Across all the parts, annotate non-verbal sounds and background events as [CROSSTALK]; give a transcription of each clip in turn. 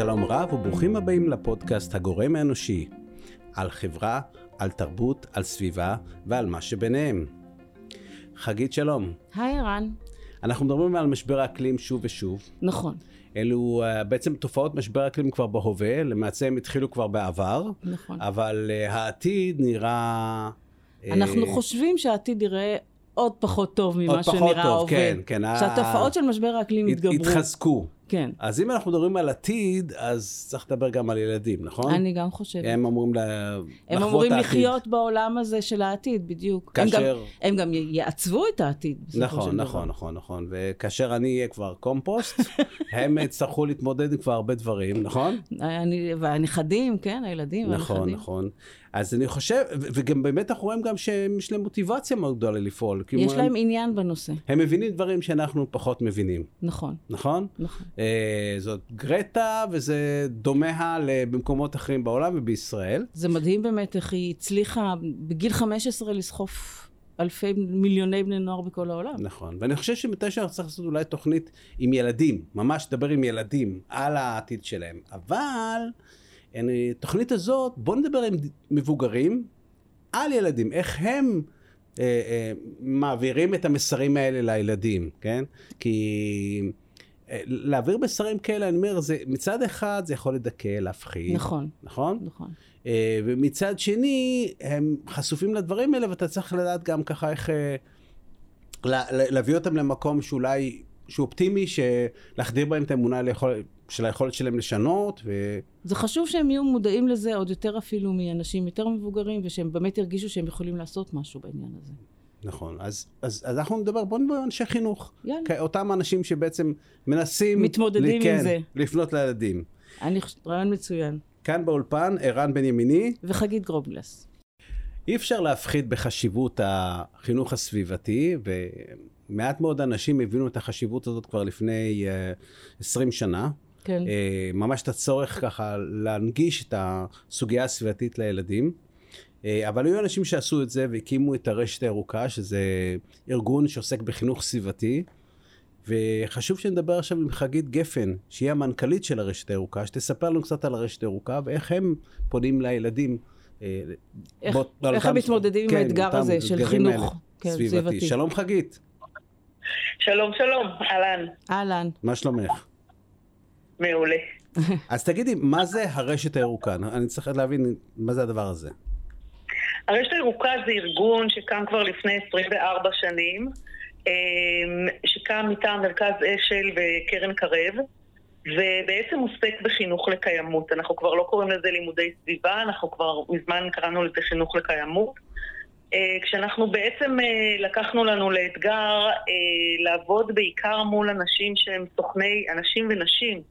שלום רב וברוכים הבאים לפודקאסט הגורם האנושי, על חברה, על תרבות, על סביבה ועל מה שביניהם. חגית שלום. היי ערן. אנחנו מדברים על משבר האקלים שוב ושוב. נכון. אלו uh, בעצם תופעות משבר האקלים כבר בהווה, למעשה הם התחילו כבר בעבר. נכון. אבל uh, העתיד נראה... אנחנו uh, חושבים שהעתיד יראה עוד פחות טוב ממה שנראה ההווה. עוד פחות טוב, כן, כן. שהתופעות של משבר האקלים יתגברו. יתחזקו. כן. אז אם אנחנו מדברים על עתיד, אז צריך לדבר גם על ילדים, נכון? אני גם חושבת. הם אמורים לה... לחוות העתיד. הם אמורים לחיות בעולם הזה של העתיד, בדיוק. כאשר... הם גם, הם גם יעצבו את העתיד. נכון, נכון, נכון, נכון. וכאשר אני אהיה כבר קומפוסט, [LAUGHS] הם יצטרכו להתמודד עם כבר הרבה דברים, נכון? אני, והנכדים, כן, הילדים, נכון, הנכדים. נכון, נכון. אז אני חושב, וגם באמת אנחנו רואים גם שיש להם מוטיבציה מאוד גדולה לפעול. יש להם הם, עניין בנושא. הם מבינים דברים שאנחנו פחות מבינים. נכון. נכון? נכון. אה, זאת גרטה, וזה דומה במקומות אחרים בעולם ובישראל. זה מדהים באמת איך היא הצליחה בגיל 15 לסחוף אלפי מיליוני בני נוער בכל העולם. נכון, ואני חושב שמתישהו צריך לעשות אולי תוכנית עם ילדים, ממש לדבר עם ילדים על העתיד שלהם. אבל... התוכנית הזאת, בואו נדבר עם מבוגרים על ילדים, איך הם אה, אה, מעבירים את המסרים האלה לילדים, כן? כי אה, להעביר מסרים כאלה, אני אומר, זה, מצד אחד זה יכול לדכא, להפחיד. נכון. נכון? נכון. אה, ומצד שני, הם חשופים לדברים האלה, ואתה צריך לדעת גם ככה איך... אה, לה, להביא אותם למקום שאולי, שהוא אופטימי, שלהחדיר בהם את האמונה ליכול, של היכולת שלהם לשנות. ו... זה חשוב שהם יהיו מודעים לזה עוד יותר אפילו מאנשים יותר מבוגרים, ושהם באמת ירגישו שהם יכולים לעשות משהו בעניין הזה. נכון, אז, אז, אז אנחנו נדבר, בואו נדבר על אנשי חינוך. יאללה. אותם אנשים שבעצם מנסים... מתמודדים כן, עם זה. לפנות לילדים. אני חושבת, רעיון מצוין. כאן באולפן, ערן בן ימיני. וחגית גרובלס. אי אפשר להפחית בחשיבות החינוך הסביבתי, ומעט מאוד אנשים הבינו את החשיבות הזאת כבר לפני uh, 20 שנה. כן. Uh, ממש את הצורך ככה להנגיש את הסוגיה הסביבתית לילדים. Uh, אבל היו אנשים שעשו את זה והקימו את הרשת הירוקה, שזה ארגון שעוסק בחינוך סביבתי. וחשוב שנדבר עכשיו עם חגית גפן, שהיא המנכ"לית של הרשת הירוקה, שתספר לנו קצת על הרשת הירוקה ואיך הם פונים לילדים. אה, איך, בוא, איך הם מתמודדים כן, עם האתגר הזה של חינוך כן, סביבתי. סביבתי. שלום חגית. שלום, שלום, אהלן. אהלן. מה שלומך? מעולה. [LAUGHS] אז תגידי, מה זה הרשת הירוקה? אני צריך להבין מה זה הדבר הזה. הרשת הירוקה זה ארגון שקם כבר לפני 24 שנים, אמ, שקם מטעם מרכז אשל וקרן קרב, ובעצם עוסק בחינוך לקיימות. אנחנו כבר לא קוראים לזה לימודי סביבה, אנחנו כבר מזמן קראנו לזה חינוך לקיימות. אה, כשאנחנו בעצם אה, לקחנו לנו לאתגר אה, לעבוד בעיקר מול אנשים שהם סוכני, אנשים ונשים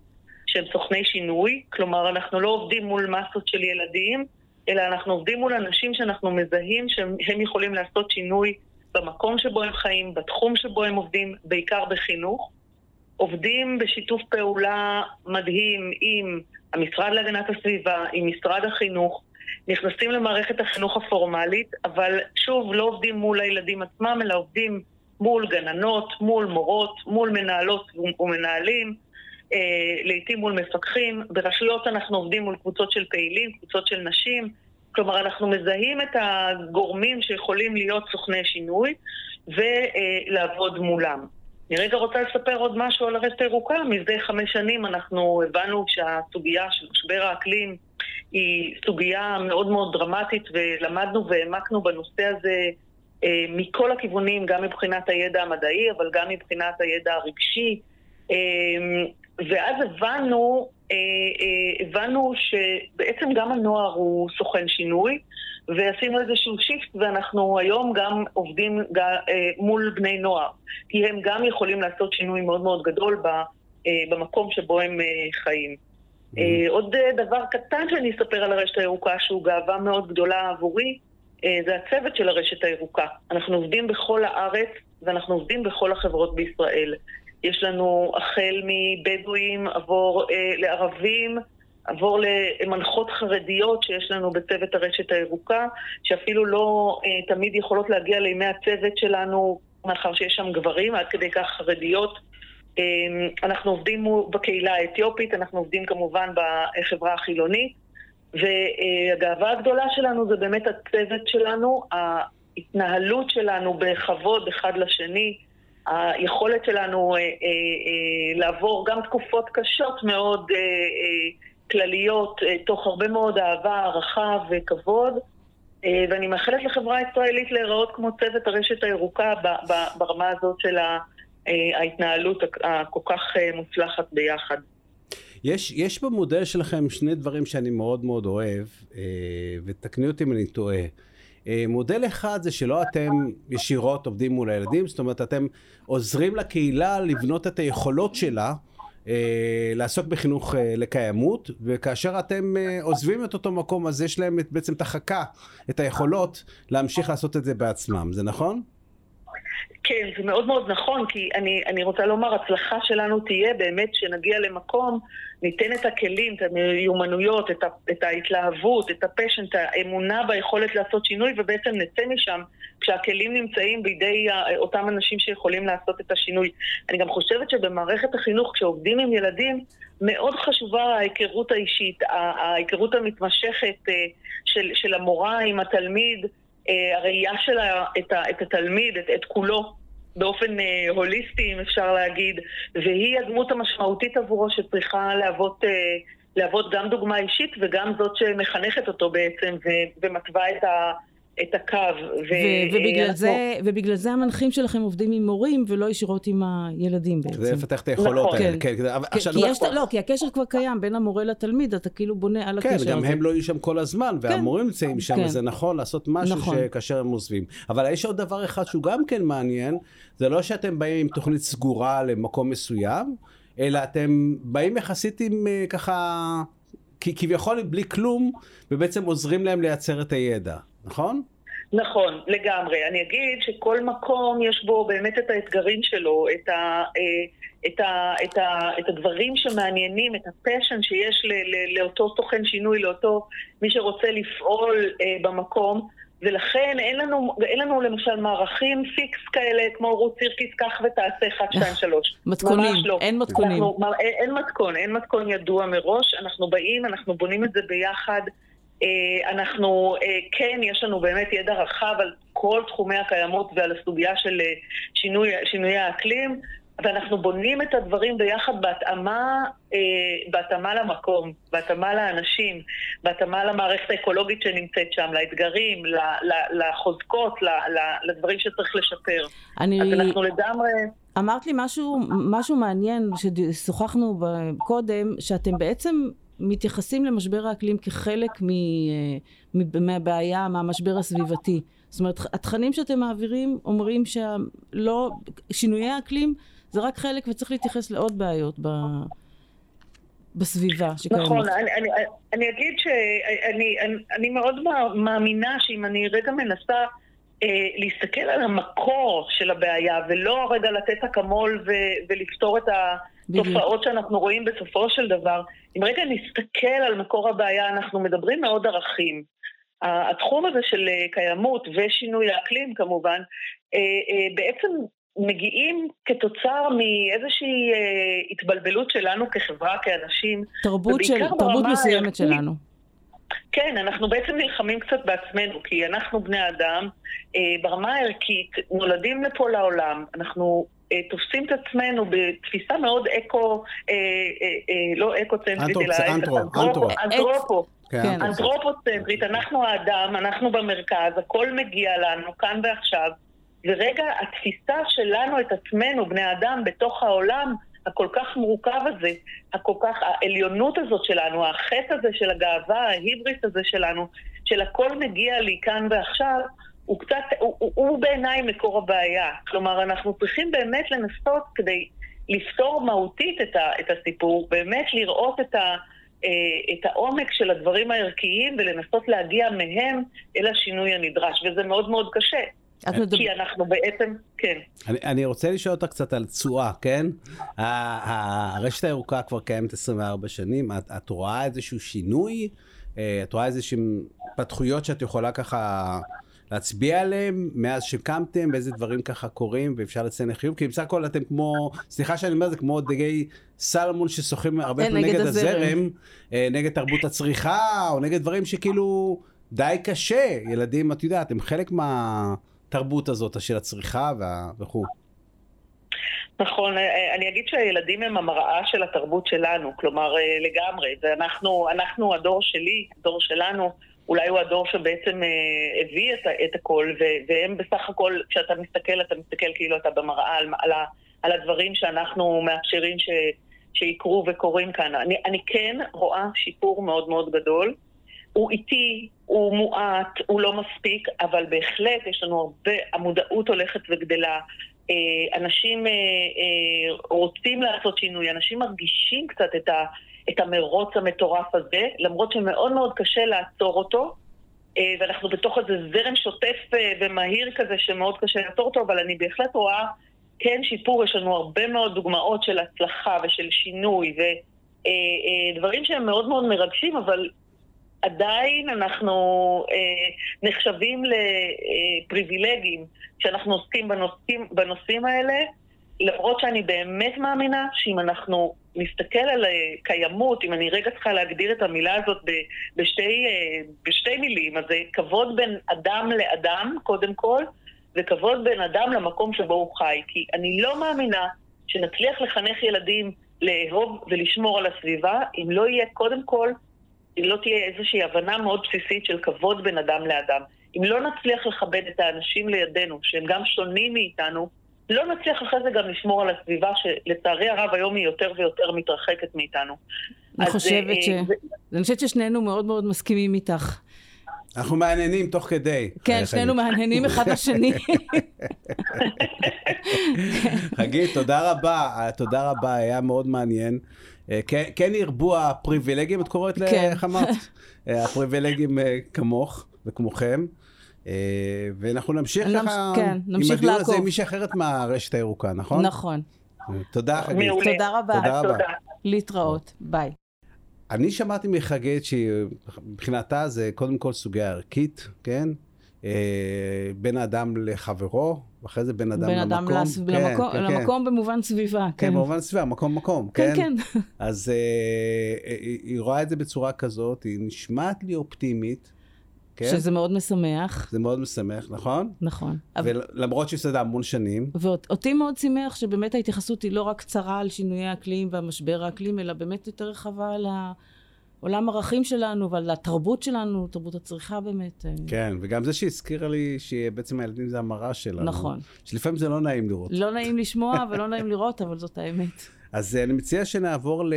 שהם סוכני שינוי, כלומר אנחנו לא עובדים מול מסות של ילדים, אלא אנחנו עובדים מול אנשים שאנחנו מזהים שהם יכולים לעשות שינוי במקום שבו הם חיים, בתחום שבו הם עובדים, בעיקר בחינוך. עובדים בשיתוף פעולה מדהים עם המשרד להגנת הסביבה, עם משרד החינוך, נכנסים למערכת החינוך הפורמלית, אבל שוב, לא עובדים מול הילדים עצמם, אלא עובדים מול גננות, מול מורות, מול מנהלות ומנהלים, אה, לעיתים מול מפקחים. ברשויות אנחנו עובדים מול קבוצות של פעילים, קבוצות של נשים. כלומר, אנחנו מזהים את הגורמים שיכולים להיות סוכני שינוי ולעבוד מולם. אני רגע רוצה לספר עוד משהו על הרשת הירוקה. מזה חמש שנים אנחנו הבנו שהסוגיה של משבר האקלים היא סוגיה מאוד מאוד דרמטית, ולמדנו והעמקנו בנושא הזה אה, מכל הכיוונים, גם מבחינת הידע המדעי, אבל גם מבחינת הידע הרגשי. אה, ואז הבנו, אה, הבנו שבעצם גם הנוער הוא סוכן שינוי, ועשינו איזשהו שיפט, ואנחנו היום גם עובדים מול בני נוער, כי הם גם יכולים לעשות שינוי מאוד מאוד גדול במקום שבו הם חיים. Mm-hmm. עוד דבר קטן שאני אספר על הרשת הירוקה, שהוא גאווה מאוד גדולה עבורי, זה הצוות של הרשת הירוקה. אנחנו עובדים בכל הארץ, ואנחנו עובדים בכל החברות בישראל. יש לנו החל מבדואים, עבור אה, לערבים, עבור למנחות חרדיות שיש לנו בצוות הרשת הירוקה, שאפילו לא אה, תמיד יכולות להגיע לימי הצוות שלנו, מאחר שיש שם גברים, עד כדי כך חרדיות אנחנו עובדים בקהילה האתיופית, אנחנו עובדים כמובן בחברה החילונית, והגאווה הגדולה שלנו זה באמת הצוות שלנו, ההתנהלות שלנו בכבוד אחד לשני, היכולת שלנו אה, אה, אה, לעבור גם תקופות קשות מאוד כלליות, תוך הרבה מאוד אהבה, הערכה וכבוד. ואני מאחלת לחברה הישראלית להיראות כמו צוות הרשת הירוקה ברמה הזאת של ההתנהלות הכל כך אה, מוצלחת ביחד. יש, יש במודל שלכם שני דברים שאני מאוד מאוד אוהב, אה, ותקני אותי אם אני טועה. מודל אחד זה שלא אתם ישירות עובדים מול הילדים, זאת אומרת אתם עוזרים לקהילה לבנות את היכולות שלה אה, לעסוק בחינוך אה, לקיימות, וכאשר אתם אה, עוזבים את אותו מקום, אז יש להם את, בעצם את החכה, את היכולות להמשיך לעשות את זה בעצמם, זה נכון? כן, זה מאוד מאוד נכון, כי אני, אני רוצה לומר, הצלחה שלנו תהיה באמת שנגיע למקום, ניתן את הכלים, את המיומנויות, את, ה, את ההתלהבות, את הפשן, את האמונה ביכולת לעשות שינוי, ובעצם נצא משם כשהכלים נמצאים בידי אותם אנשים שיכולים לעשות את השינוי. אני גם חושבת שבמערכת החינוך, כשעובדים עם ילדים, מאוד חשובה ההיכרות האישית, ההיכרות המתמשכת אה, של, של המורה עם התלמיד, הראייה שלה את, את התלמיד, את, את כולו, באופן אה, הוליסטי, אם אפשר להגיד, והיא הדמות המשמעותית עבורו שצריכה להוות, אה, להוות גם דוגמה אישית וגם זאת שמחנכת אותו בעצם ומתווה את ה... את הקו. ו- ובגלל, זה, ובגלל זה המנחים שלכם עובדים עם מורים ולא ישירות עם הילדים בעצם. זה לפתח את היכולות נכון. האלה. כן, כן, כן, כי, כי, יש, לא, כי הקשר כבר קיים בין המורה לתלמיד, אתה כאילו בונה על כן, הקשר הזה. כן, גם הם לא יהיו שם כל הזמן, כן. והמורים נמצאים שם, כן. וזה נכון לעשות משהו נכון. שכאשר הם עוזבים. אבל יש עוד דבר אחד שהוא גם כן מעניין, זה לא שאתם באים עם תוכנית סגורה למקום מסוים, אלא אתם באים יחסית עם אה, ככה, כביכול בלי כלום, ובעצם עוזרים להם לייצר את הידע, נכון? נכון, לגמרי. אני אגיד שכל מקום יש בו באמת את האתגרים שלו, את, ה, אה, את, ה, את, ה, את הדברים שמעניינים, את ה passion שיש ל, ל, לאותו סוכן שינוי, לאותו מי שרוצה לפעול אה, במקום. ולכן אין לנו, אין לנו למשל מערכים פיקס כאלה, כמו רות סירקיס, קח ותעשה 1, 2, 3. מתכונים, לא. אין מתכונים. אנחנו, אין, אין מתכון, אין מתכון ידוע מראש. אנחנו באים, אנחנו בונים את זה ביחד. אה, אנחנו, אה, כן, יש לנו באמת ידע רחב על כל תחומי הקיימות ועל הסוגיה של אה, שינוי, שינוי האקלים, ואנחנו בונים את הדברים ביחד בהתאמה, בהתאמה למקום, בהתאמה לאנשים, בהתאמה למערכת האקולוגית שנמצאת שם, לאתגרים, לחוזקות, לדברים שצריך לשפר. אני... אז אנחנו לגמרי... אמרת לי משהו, משהו מעניין ששוחחנו קודם, שאתם בעצם מתייחסים למשבר האקלים כחלק מ, מ, מהבעיה, מהמשבר הסביבתי. זאת אומרת, התכנים שאתם מעבירים אומרים שלא, שינויי האקלים זה רק חלק וצריך להתייחס לעוד בעיות ב, בסביבה שקיימות. נכון, אני, אני, אני אגיד שאני אני, אני מאוד מאמינה שאם אני רגע מנסה אה, להסתכל על המקור של הבעיה ולא רגע לתת אקמול ולפתור את ה... תופעות שאנחנו רואים בסופו של דבר. אם רגע נסתכל על מקור הבעיה, אנחנו מדברים מאוד ערכים. התחום הזה של אה, קיימות ושינוי האקלים כמובן, אה, אה, בעצם מגיעים כתוצר מאיזושהי התבלבלות שלנו כחברה, כאנשים. תרבות, של, תרבות מסוימת שלנו. כן, אנחנו בעצם נלחמים קצת בעצמנו, כי אנחנו בני אדם, ברמה הערכית, נולדים לפה לעולם, אנחנו תופסים את עצמנו בתפיסה מאוד אקו, אה, אה, לא אקו-צנטרית, אלא אנתרופו. כן. אנתרופוצנטרית, אנחנו האדם, אנחנו במרכז, הכל מגיע לנו כאן ועכשיו, ורגע התפיסה שלנו את עצמנו, בני אדם, בתוך העולם הכל כך מורכב הזה, הכל כך, העליונות הזאת שלנו, החטא הזה של הגאווה, ההיבריס הזה שלנו, של הכל מגיע לי כאן ועכשיו, הוא קצת, הוא, הוא, הוא בעיניי מקור הבעיה. כלומר, אנחנו צריכים באמת לנסות כדי לפתור מהותית את, ה, את הסיפור, באמת לראות את, ה, אה, את העומק של הדברים הערכיים ולנסות להגיע מהם אל השינוי הנדרש, וזה מאוד מאוד קשה. כי אנחנו בעצם, כן. אני, אני רוצה לשאול אותך קצת על תשואה, כן? הרשת הירוקה כבר קיימת 24 שנים, את, את רואה איזשהו שינוי? אה, את רואה איזשהם התפתחויות שאת יכולה ככה להצביע עליהם מאז שקמתם, ואיזה דברים ככה קורים, ואפשר לציין לחיוב, כי בסך הכל אתם כמו, סליחה שאני אומר, זה כמו דגי סלמון ששוחים הרבה כן, פעמים נגד נגד הזרם. אה, נגד תרבות הצריכה, או נגד דברים שכאילו די קשה. ילדים, את יודעת, הם חלק מהתרבות הזאת של הצריכה וה- וכו'. נכון, אה, אני אגיד שהילדים הם המראה של התרבות שלנו, כלומר אה, לגמרי, ואנחנו, אנחנו, הדור שלי, הדור שלנו, אולי הוא הדור שבעצם אה, הביא את, את הכל, ו- והם בסך הכל, כשאתה מסתכל, אתה מסתכל כאילו אתה במראה על, על, על הדברים שאנחנו מאפשרים ש, שיקרו וקורים כאן. אני, אני כן רואה שיפור מאוד מאוד גדול. הוא איטי, הוא מועט, הוא לא מספיק, אבל בהחלט יש לנו הרבה, המודעות הולכת וגדלה. אה, אנשים אה, אה, רוצים לעשות שינוי, אנשים מרגישים קצת את, ה, את המרוץ המטורף הזה, למרות שמאוד מאוד קשה לעצור אותו, ואנחנו בתוך איזה זרם שוטף ומהיר כזה שמאוד קשה לעצור אותו, אבל אני בהחלט רואה כן שיפור, יש לנו הרבה מאוד דוגמאות של הצלחה ושל שינוי ודברים שהם מאוד מאוד מרגשים, אבל עדיין אנחנו אה, נחשבים לפריבילגים כשאנחנו עוסקים בנושאים, בנושאים האלה, למרות שאני באמת מאמינה שאם אנחנו נסתכל על אה, קיימות, אם אני רגע צריכה להגדיר את המילה הזאת בשתי, אה, בשתי מילים, אז זה כבוד בין אדם לאדם, קודם כל, וכבוד בין אדם למקום שבו הוא חי. כי אני לא מאמינה שנצליח לחנך ילדים לאהוב ולשמור על הסביבה, אם לא יהיה קודם כל אם לא תהיה איזושהי הבנה מאוד בסיסית של כבוד בין אדם לאדם. אם לא נצליח לכבד את האנשים לידינו, שהם גם שונים מאיתנו, לא נצליח אחרי זה גם לשמור על הסביבה, שלצערי הרב היום היא יותר ויותר מתרחקת מאיתנו. אני אז, חושבת אה, ש... זה- אני חושבת ששנינו מאוד מאוד מסכימים איתך. אנחנו מעניינים תוך כדי. כן, אה, שנינו. מהנהנים אחד לשני. [LAUGHS] חגית, תודה רבה, אה, תודה רבה, היה מאוד מעניין. אה, כן- כן ירבו הפריבילגים, את קוראת, כן. איך אמרת? [LAUGHS] אה, הפריבילגים אה, כמוך וכמוכם. ואנחנו נמשיך נמש- ככה כן, נמשיך עם הדיון הזה לעקוב. עם מישהי אחרת מהרשת הירוקה, נכון? נכון. תודה, חגית. מעולה. תודה רבה. תודה רבה. להתראות. ביי. אני שמעתי מחגית שמבחינתה זה קודם כל סוגיה ערכית, כן? בין האדם לחברו, ואחרי זה בין אדם בין אדם למקום. לס- כן, למקום- כן, כן. למקום במובן סביבה. כן, כן, במובן סביבה, מקום מקום, כן. כן? כן. [LAUGHS] אז אה, היא, היא רואה את זה בצורה כזאת, היא נשמעת לי אופטימית, כן? שזה מאוד משמח. זה מאוד משמח, נכון? נכון. אבל- ולמרות שהיא עושה המון שנים, ואותי מאוד שימח שבאמת ההתייחסות היא לא רק קצרה על שינויי האקלים והמשבר האקלים, אלא באמת יותר רחבה על העולם הערכים שלנו ועל התרבות שלנו, תרבות הצריכה באמת. אה, כן, וגם זה שהזכירה לי שבעצם הילדים זה המראה שלנו. נכון. שלפעמים זה לא נעים לראות. לא נעים [LAUGHS] לשמוע ולא נעים לראות, אבל זאת האמת. אז אה, אני מציע שנעבור ל...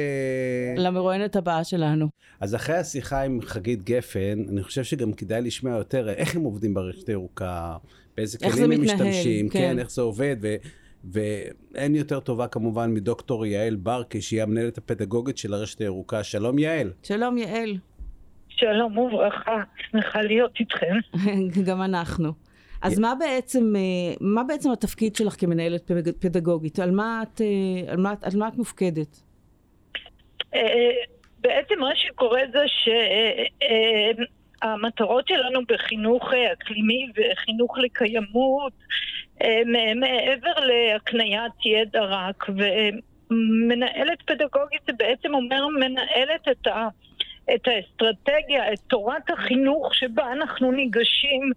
למרואיינת הבאה שלנו. אז אחרי השיחה עם חגית גפן, אני חושב שגם כדאי לשמוע יותר איך הם עובדים ברשת הירוקה, באיזה כלים הם מתנהל, משתמשים, כן. כן. כן, איך זה עובד, ו... ואין יותר טובה כמובן מדוקטור יעל ברקי, שהיא המנהלת הפדגוגית של הרשת הירוקה. שלום יעל. שלום יעל, שלום וברכה, שמחה להיות איתכם. [LAUGHS] גם אנחנו. אז מה בעצם, אה, מה בעצם התפקיד שלך כמנהלת פדג- פדגוגית? על מה את, אה, על מה, על מה את מופקדת? אה, בעצם מה שקורה זה שהמטרות שלנו בחינוך אה, אקלימי וחינוך לקיימות, אה, מ- מעבר להקניית ידע רק, ומנהלת פדגוגית זה בעצם אומר מנהלת את ה... את האסטרטגיה, את תורת החינוך שבה אנחנו ניגשים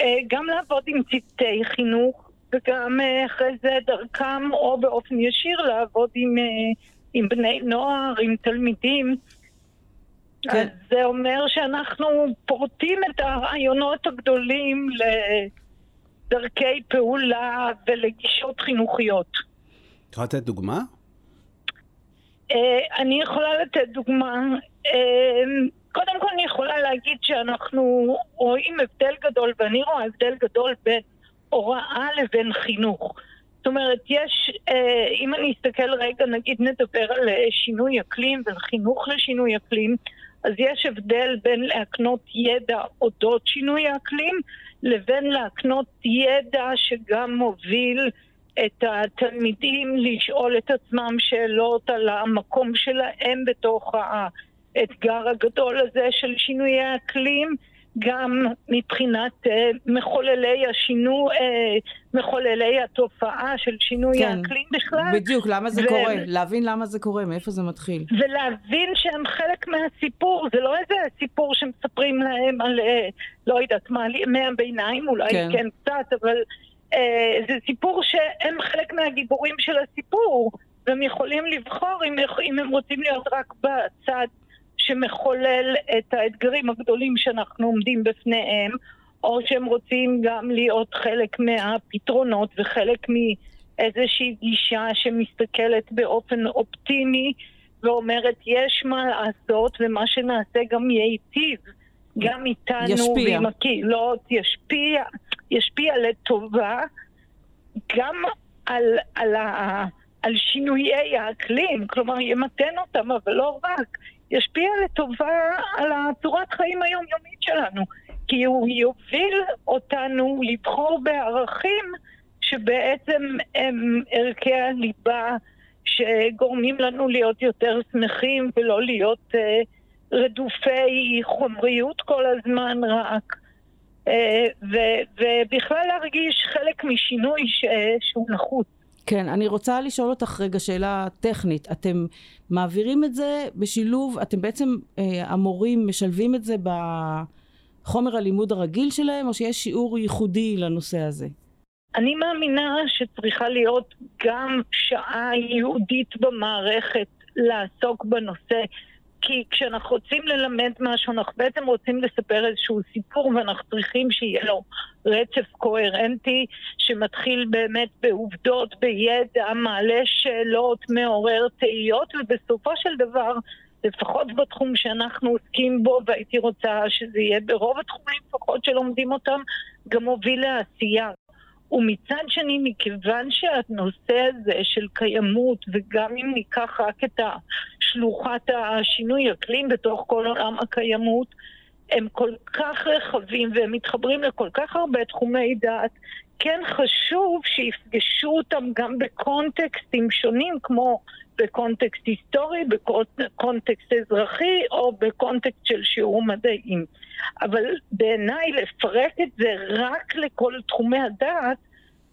אה, גם לעבוד עם צוותי חינוך וגם אה, אחרי זה דרכם או באופן ישיר לעבוד עם, אה, עם בני נוער, עם תלמידים. כן. אז זה אומר שאנחנו פורטים את הרעיונות הגדולים לדרכי פעולה ולגישות חינוכיות. את יכולה לתת דוגמה? אה, אני יכולה לתת דוגמה. אה, קודם כל אני יכולה להגיד שאנחנו רואים הבדל גדול, ואני רואה הבדל גדול בין הוראה לבין חינוך. זאת אומרת, יש, אה, אם אני אסתכל רגע, נגיד נדבר על שינוי אקלים וחינוך לשינוי אקלים, אז יש הבדל בין להקנות ידע אודות שינוי האקלים, לבין להקנות ידע שגם מוביל את התלמידים לשאול את עצמם שאלות על המקום שלהם בתוך האתגר הגדול הזה של שינויי האקלים גם מבחינת אה, מחוללי השינוי, אה, מחוללי התופעה של שינוי כן, האקלים בכלל. בדיוק, למה זה ו- קורה? להבין למה זה קורה, מאיפה זה מתחיל. ולהבין שהם חלק מהסיפור, זה לא איזה סיפור שמספרים להם על, אה, לא יודעת מה, ימי הביניים, אולי. כן, כן קצת, אבל אה, זה סיפור שהם חלק מהגיבורים של הסיפור, והם יכולים לבחור אם, אם הם רוצים להיות רק בצד שמחולל את האתגרים הגדולים שאנחנו עומדים בפניהם, או שהם רוצים גם להיות חלק מהפתרונות וחלק מאיזושהי גישה שמסתכלת באופן אופטימי ואומרת יש מה לעשות ומה שנעשה גם ייטיב גם איתנו ישפיע. ועם הקהילות, ישפיע, ישפיע לטובה גם על, על, ה, על שינויי האקלים, כלומר ימתן אותם, אבל לא רק, ישפיע לטובה על הצורת חיים היומיומית שלנו, כי הוא יוביל אותנו לבחור בערכים שבעצם הם ערכי הליבה שגורמים לנו להיות יותר שמחים ולא להיות אה, רדופי חומריות כל הזמן רק. אה, ו- ובכלל להרגיש חלק משינוי ש- שהוא נחוץ. כן, אני רוצה לשאול אותך רגע שאלה טכנית. אתם מעבירים את זה בשילוב, אתם בעצם, אה, המורים משלבים את זה בחומר הלימוד הרגיל שלהם, או שיש שיעור ייחודי לנושא הזה? אני מאמינה שצריכה להיות גם שעה ייעודית במערכת לעסוק בנושא, כי כשאנחנו רוצים ללמד משהו, אנחנו בעצם רוצים לספר איזשהו סיפור ואנחנו צריכים שיהיה לו רצף קוהרנטי שמתחיל באמת בעובדות, בידע, מעלה שאלות, מעורר תהיות, ובסופו של דבר, לפחות בתחום שאנחנו עוסקים בו, והייתי רוצה שזה יהיה ברוב התחומים לפחות שלומדים אותם, גם מוביל לעשייה. ומצד שני, מכיוון שהנושא הזה של קיימות, וגם אם ניקח רק את שלוחת השינוי אקלים בתוך כל עולם הקיימות, הם כל כך רחבים והם מתחברים לכל כך הרבה תחומי דעת, כן חשוב שיפגשו אותם גם בקונטקסטים שונים, כמו בקונטקסט היסטורי, בקונטקסט אזרחי או בקונטקסט של שיעור מדעים. אבל בעיניי לפרק את זה רק לכל תחומי הדעת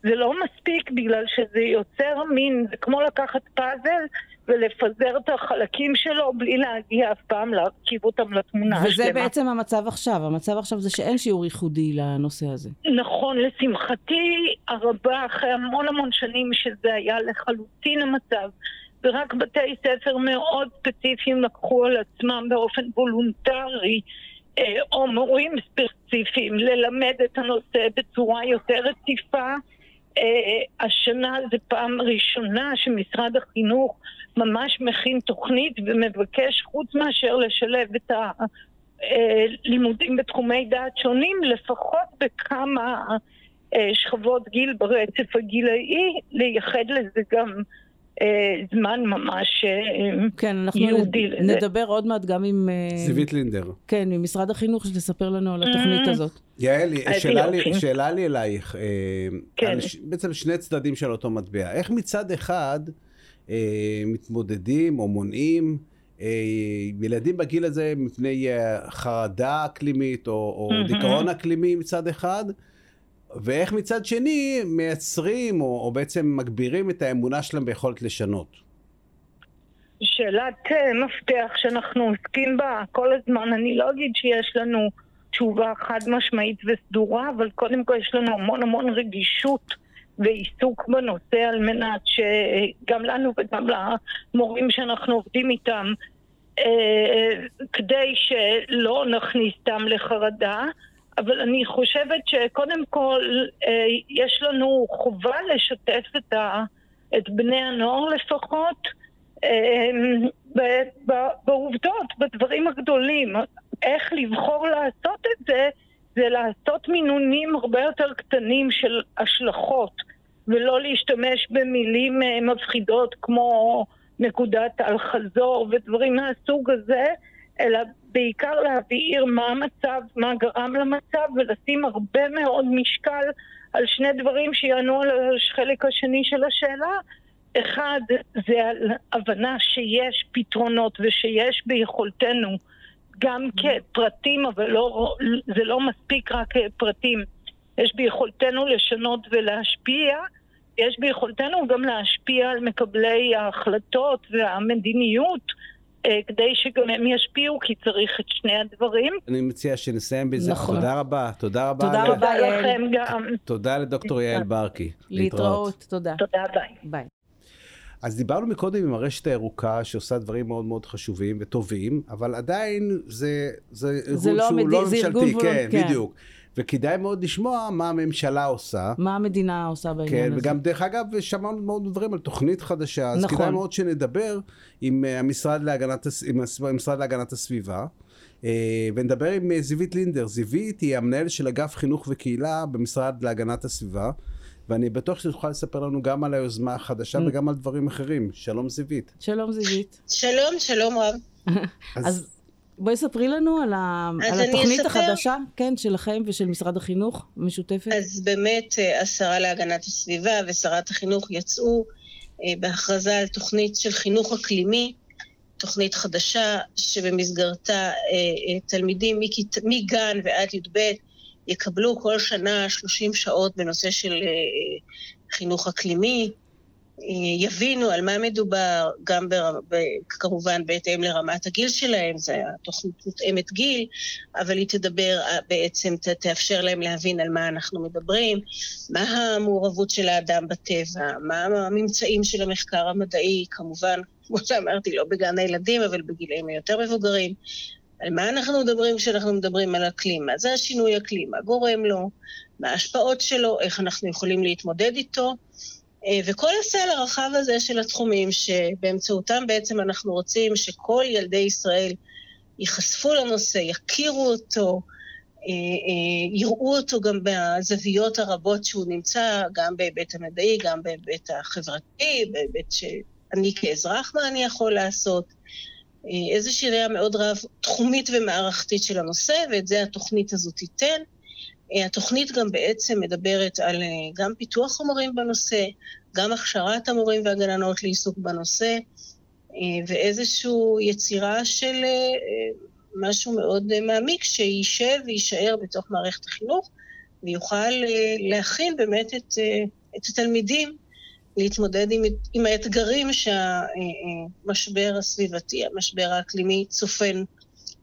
זה לא מספיק בגלל שזה יוצר מין, זה כמו לקחת פאזל ולפזר את החלקים שלו בלי להגיע אף פעם להרכיב אותם לתמונה וזה השלמה. בעצם המצב עכשיו, המצב עכשיו זה שאין שיעור ייחודי לנושא הזה. נכון, לשמחתי הרבה, אחרי המון המון שנים שזה היה לחלוטין המצב, ורק בתי ספר מאוד ספציפיים לקחו על עצמם באופן וולונטרי, או מורים ספציפיים, ללמד את הנושא בצורה יותר רציפה. אה, השנה זו פעם ראשונה שמשרד החינוך ממש מכין תוכנית ומבקש, חוץ מאשר לשלב את הלימודים בתחומי דעת שונים, לפחות בכמה אה, שכבות גיל ברצף הגילאי, לייחד לזה גם אה, זמן ממש אה, כן, אנחנו יהודי. נדבר עוד מעט גם עם... אה, זיווית לינדר. כן, ממשרד החינוך, שתספר לנו על התוכנית אה. הזאת. יעל, שאלה לי. שאלה לי אלייך, אה, כן. בעצם שני צדדים של אותו מטבע. איך מצד אחד אה, מתמודדים או מונעים אה, ילדים בגיל הזה מפני אה, חרדה אקלימית או, או מהמם. דיכאון אקלימי מצד אחד, ואיך מצד שני מייצרים או, או בעצם מגבירים את האמונה שלהם ביכולת לשנות. שאלת אה, מפתח שאנחנו עוסקים בה כל הזמן, אני לא אגיד שיש לנו תשובה חד משמעית וסדורה, אבל קודם כל יש לנו המון המון רגישות ועיסוק בנושא על מנת שגם לנו וגם למורים שאנחנו עובדים איתם, אה, כדי שלא נכניס סתם לחרדה, אבל אני חושבת שקודם כל אה, יש לנו חובה לשתף את, ה, את בני הנוער לפחות ב- בעובדות, בדברים הגדולים. איך לבחור לעשות את זה, זה לעשות מינונים הרבה יותר קטנים של השלכות, ולא להשתמש במילים אה, מפחידות כמו נקודת אל-חזור ודברים מהסוג הזה, אלא בעיקר להבהיר מה המצב, מה גרם למצב, ולשים הרבה מאוד משקל על שני דברים שיענו על החלק השני של השאלה. אחד, זה על הבנה שיש פתרונות ושיש ביכולתנו גם כפרטים, אבל לא, זה לא מספיק רק פרטים. יש ביכולתנו לשנות ולהשפיע, יש ביכולתנו גם להשפיע על מקבלי ההחלטות והמדיניות. אה, כדי שגם הם ישפיעו, כי צריך את שני הדברים. אני מציע שנסיים בזה. נכון. תודה רבה. תודה רבה. תודה רבה, יעל. לכם גם. תודה לדוקטור יעל ברקי. להתראות. תודה. תודה, ביי. ביי. אז דיברנו מקודם עם הרשת הירוקה שעושה דברים מאוד מאוד חשובים וטובים, אבל עדיין זה, זה, זה ארגון לא שהוא מדי, לא ממשלתי, ארגון כן, כן, בדיוק. וכדאי מאוד לשמוע מה הממשלה עושה. מה המדינה עושה בעניין כן, הזה. כן, וגם דרך אגב, שמענו מאוד דברים על תוכנית חדשה, אז נכון. כדאי מאוד שנדבר עם אה, המשרד להגנת, עם המשרד להגנת הסביבה. אה, ונדבר עם אה, זיווית לינדר. זיווית היא המנהל של אגף חינוך וקהילה במשרד להגנת הסביבה. ואני בטוח שתוכל לספר לנו גם על היוזמה החדשה mm. וגם על דברים אחרים. שלום זיווית. שלום זיווית. שלום, שלום רב. [LAUGHS] אז, אז בואי ספרי לנו על, ה... על התוכנית אספר. החדשה, כן, שלכם ושל משרד החינוך, משותפת. אז באמת אה, השרה להגנת הסביבה ושרת החינוך יצאו אה, בהכרזה על תוכנית של חינוך אקלימי, תוכנית חדשה שבמסגרתה אה, תלמידים מגן ועד י"ב יקבלו כל שנה 30 שעות בנושא של חינוך אקלימי, יבינו על מה מדובר, גם בר... כמובן בהתאם לרמת הגיל שלהם, זו תוכנית מותאמת גיל, אבל היא תדבר, אה, בעצם ת... תאפשר להם להבין על מה אנחנו מדברים, מה המעורבות של האדם בטבע, מה הממצאים של המחקר המדעי, כמובן, כמו שאמרתי, לא בגן הילדים, אבל בגילאים היותר מבוגרים. על מה אנחנו מדברים כשאנחנו מדברים על אקלים? מה זה השינוי אקלים? מה גורם לו? מה ההשפעות שלו? איך אנחנו יכולים להתמודד איתו? אה, וכל הסל הרחב הזה של התחומים, שבאמצעותם בעצם אנחנו רוצים שכל ילדי ישראל ייחשפו לנושא, יכירו אותו, אה, אה, יראו אותו גם בזוויות הרבות שהוא נמצא, גם בהיבט המדעי, גם בהיבט החברתי, בהיבט שאני כאזרח, מה אני יכול לעשות. איזושהי ראייה מאוד רב תחומית ומערכתית של הנושא, ואת זה התוכנית הזאת תיתן. אה, התוכנית גם בעצם מדברת על אה, גם פיתוח המורים בנושא, גם הכשרת המורים והגננות לעיסוק בנושא, אה, ואיזושהי יצירה של משהו מאוד מעמיק שישב ויישאר בתוך מערכת החינוך, ויוכל להכין באמת את, את התלמידים להתמודד עם, עם האתגרים שהמשבר הסביבתי, המשבר האקלימי צופן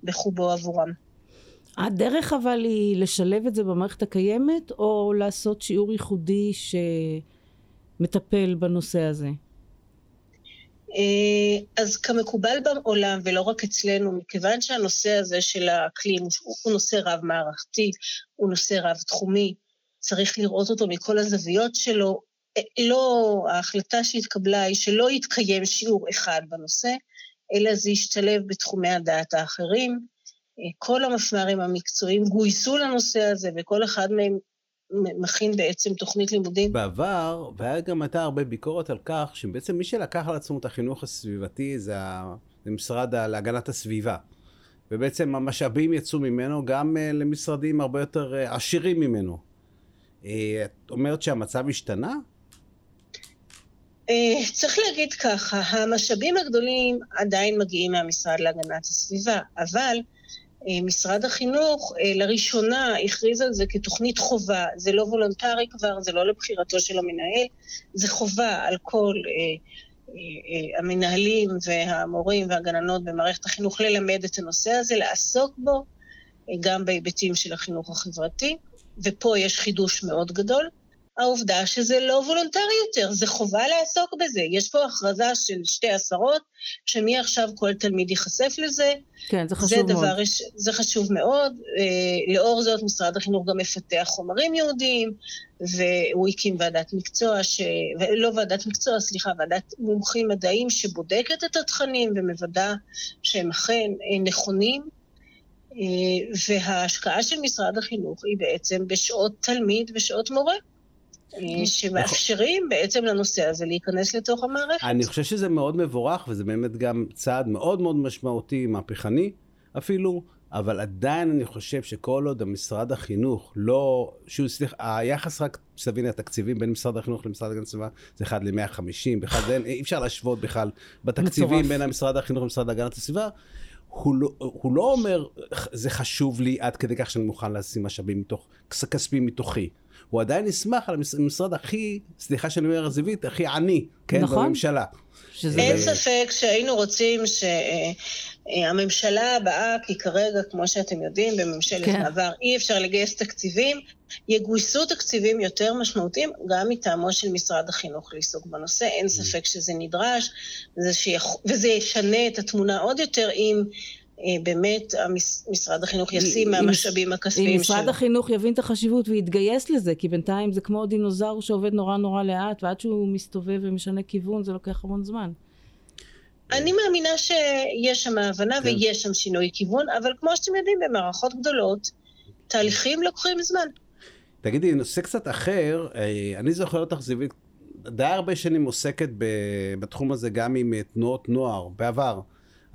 בחובו עבורם. הדרך אבל היא לשלב את זה במערכת הקיימת, או לעשות שיעור ייחודי שמטפל בנושא הזה? אה, אז כמקובל בעולם, ולא רק אצלנו, מכיוון שהנושא הזה של האקלים הוא נושא רב-מערכתי, הוא נושא רב-תחומי, צריך לראות אותו מכל הזוויות שלו. אה, לא, ההחלטה שהתקבלה היא שלא יתקיים שיעור אחד בנושא, אלא זה ישתלב בתחומי הדעת האחרים. כל המפמ"רים המקצועיים גויסו לנושא הזה, וכל אחד מהם מכין בעצם תוכנית לימודים. בעבר, והיה גם הייתה הרבה ביקורת על כך, שבעצם מי שלקח על עצמו את החינוך הסביבתי זה המשרד להגנת הסביבה. ובעצם המשאבים יצאו ממנו גם uh, למשרדים הרבה יותר uh, עשירים ממנו. Uh, את אומרת שהמצב השתנה? צריך להגיד ככה, המשאבים הגדולים עדיין מגיעים מהמשרד להגנת הסביבה, אבל אה, משרד החינוך אה, לראשונה הכריז על זה כתוכנית חובה, זה לא וולונטרי כבר, זה לא לבחירתו של המנהל, זה חובה על כל אה, המנהלים והמורים והגננות במערכת החינוך ללמד את הנושא הזה, לעסוק בו, גם בהיבטים של החינוך החברתי, ופה יש חידוש מאוד גדול. העובדה שזה לא וולונטרי יותר, זה חובה לעסוק בזה. יש פה הכרזה של שתי עשרות, שמעכשיו כל תלמיד ייחשף לזה. כן, זה חשוב זה מאוד. דבר, זה חשוב מאוד. אה, לאור זאת, משרד החינוך גם מפתח חומרים יהודיים, והוא הקים ועדת מקצוע, ש... לא ועדת מקצוע, סליחה, ועדת מומחים מדעיים שבודקת את התכנים ומוודא שהם אכן אה, נכונים. אה, וההשקעה של משרד החינוך היא בעצם בשעות תלמיד ושעות מורה. אה, שמאפשרים בעצם לנושא הזה להיכנס לתוך המערכת. אני חושב שזה מאוד מבורך, וזה באמת גם צעד מאוד מאוד משמעותי, מהפכני אפילו, אבל עדיין אני חושב שכל עוד המשרד החינוך לא, שהוא, סליחה, היחס רק, שתביני, התקציבים בין משרד החינוך למשרד הגנת הסביבה זה 1 ל-150, בכלל זה אי אפשר להשוות בכלל בתקציבים בין המשרד החינוך למשרד הגנת הסביבה. הוא לא, הוא לא אומר, זה חשוב לי עד כדי כך שאני מוכן לשים משאבים מתוך, כספים מתוכי. הוא עדיין ישמח על המשרד הכי, סליחה שאני אומר זווית, הכי עני, כן, נכון. בממשלה. שזה... אין ספק שהיינו רוצים שהממשלה הבאה, כי כרגע, כמו שאתם יודעים, בממשלת כן. מעבר אי אפשר לגייס תקציבים, יגויסו תקציבים יותר משמעותיים, גם מטעמו של משרד החינוך לעיסוק בנושא. אין ספק שזה נדרש, וזה, שיכ... וזה ישנה את התמונה עוד יותר אם אה, באמת המס... משרד החינוך ישים אם- מהמשאבים אם הכספיים שלו. משרד החינוך יבין את החשיבות ויתגייס לזה, כי בינתיים זה כמו דינוזאור שעובד נורא נורא לאט, ועד שהוא מסתובב ומשנה כיוון זה לוקח המון זמן. אני מאמינה שיש שם הבנה כן. ויש שם שינוי כיוון, אבל כמו שאתם יודעים, במערכות גדולות, תהליכים לוקחים זמן. תגידי, נושא קצת אחר, אה, אני זוכר אותך זיווית, די הרבה שנים עוסקת בתחום הזה גם עם אה, תנועות נוער, בעבר,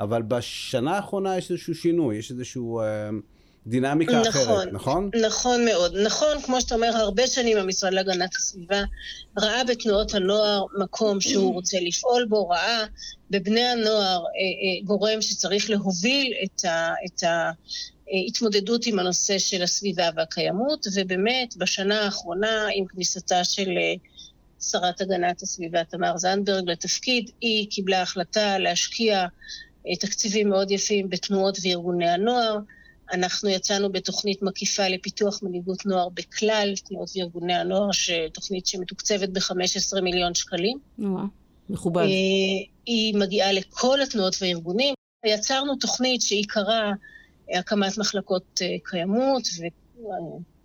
אבל בשנה האחרונה יש איזשהו שינוי, יש איזשהו אה, דינמיקה נכון. אחרת, נכון? נכון מאוד. נכון, כמו שאתה אומר, הרבה שנים המשרד להגנת הסביבה ראה בתנועות הנוער מקום שהוא [CLEARS THROAT] רוצה לפעול בו, ראה בבני הנוער אה, אה, גורם שצריך להוביל את ה... את ה התמודדות עם הנושא של הסביבה והקיימות, ובאמת בשנה האחרונה, עם כניסתה של אה, שרת הגנת הסביבה תמר זנדברג לתפקיד, היא קיבלה החלטה להשקיע אה, תקציבים מאוד יפים בתנועות וארגוני הנוער. אנחנו יצאנו בתוכנית מקיפה לפיתוח מנהיגות נוער בכלל תנועות וארגוני הנוער, תוכנית שמתוקצבת ב-15 מיליון שקלים. מכובד. אה, היא מגיעה לכל התנועות והארגונים. יצרנו תוכנית שעיקרה אה, הקמת מחלקות אה, קיימות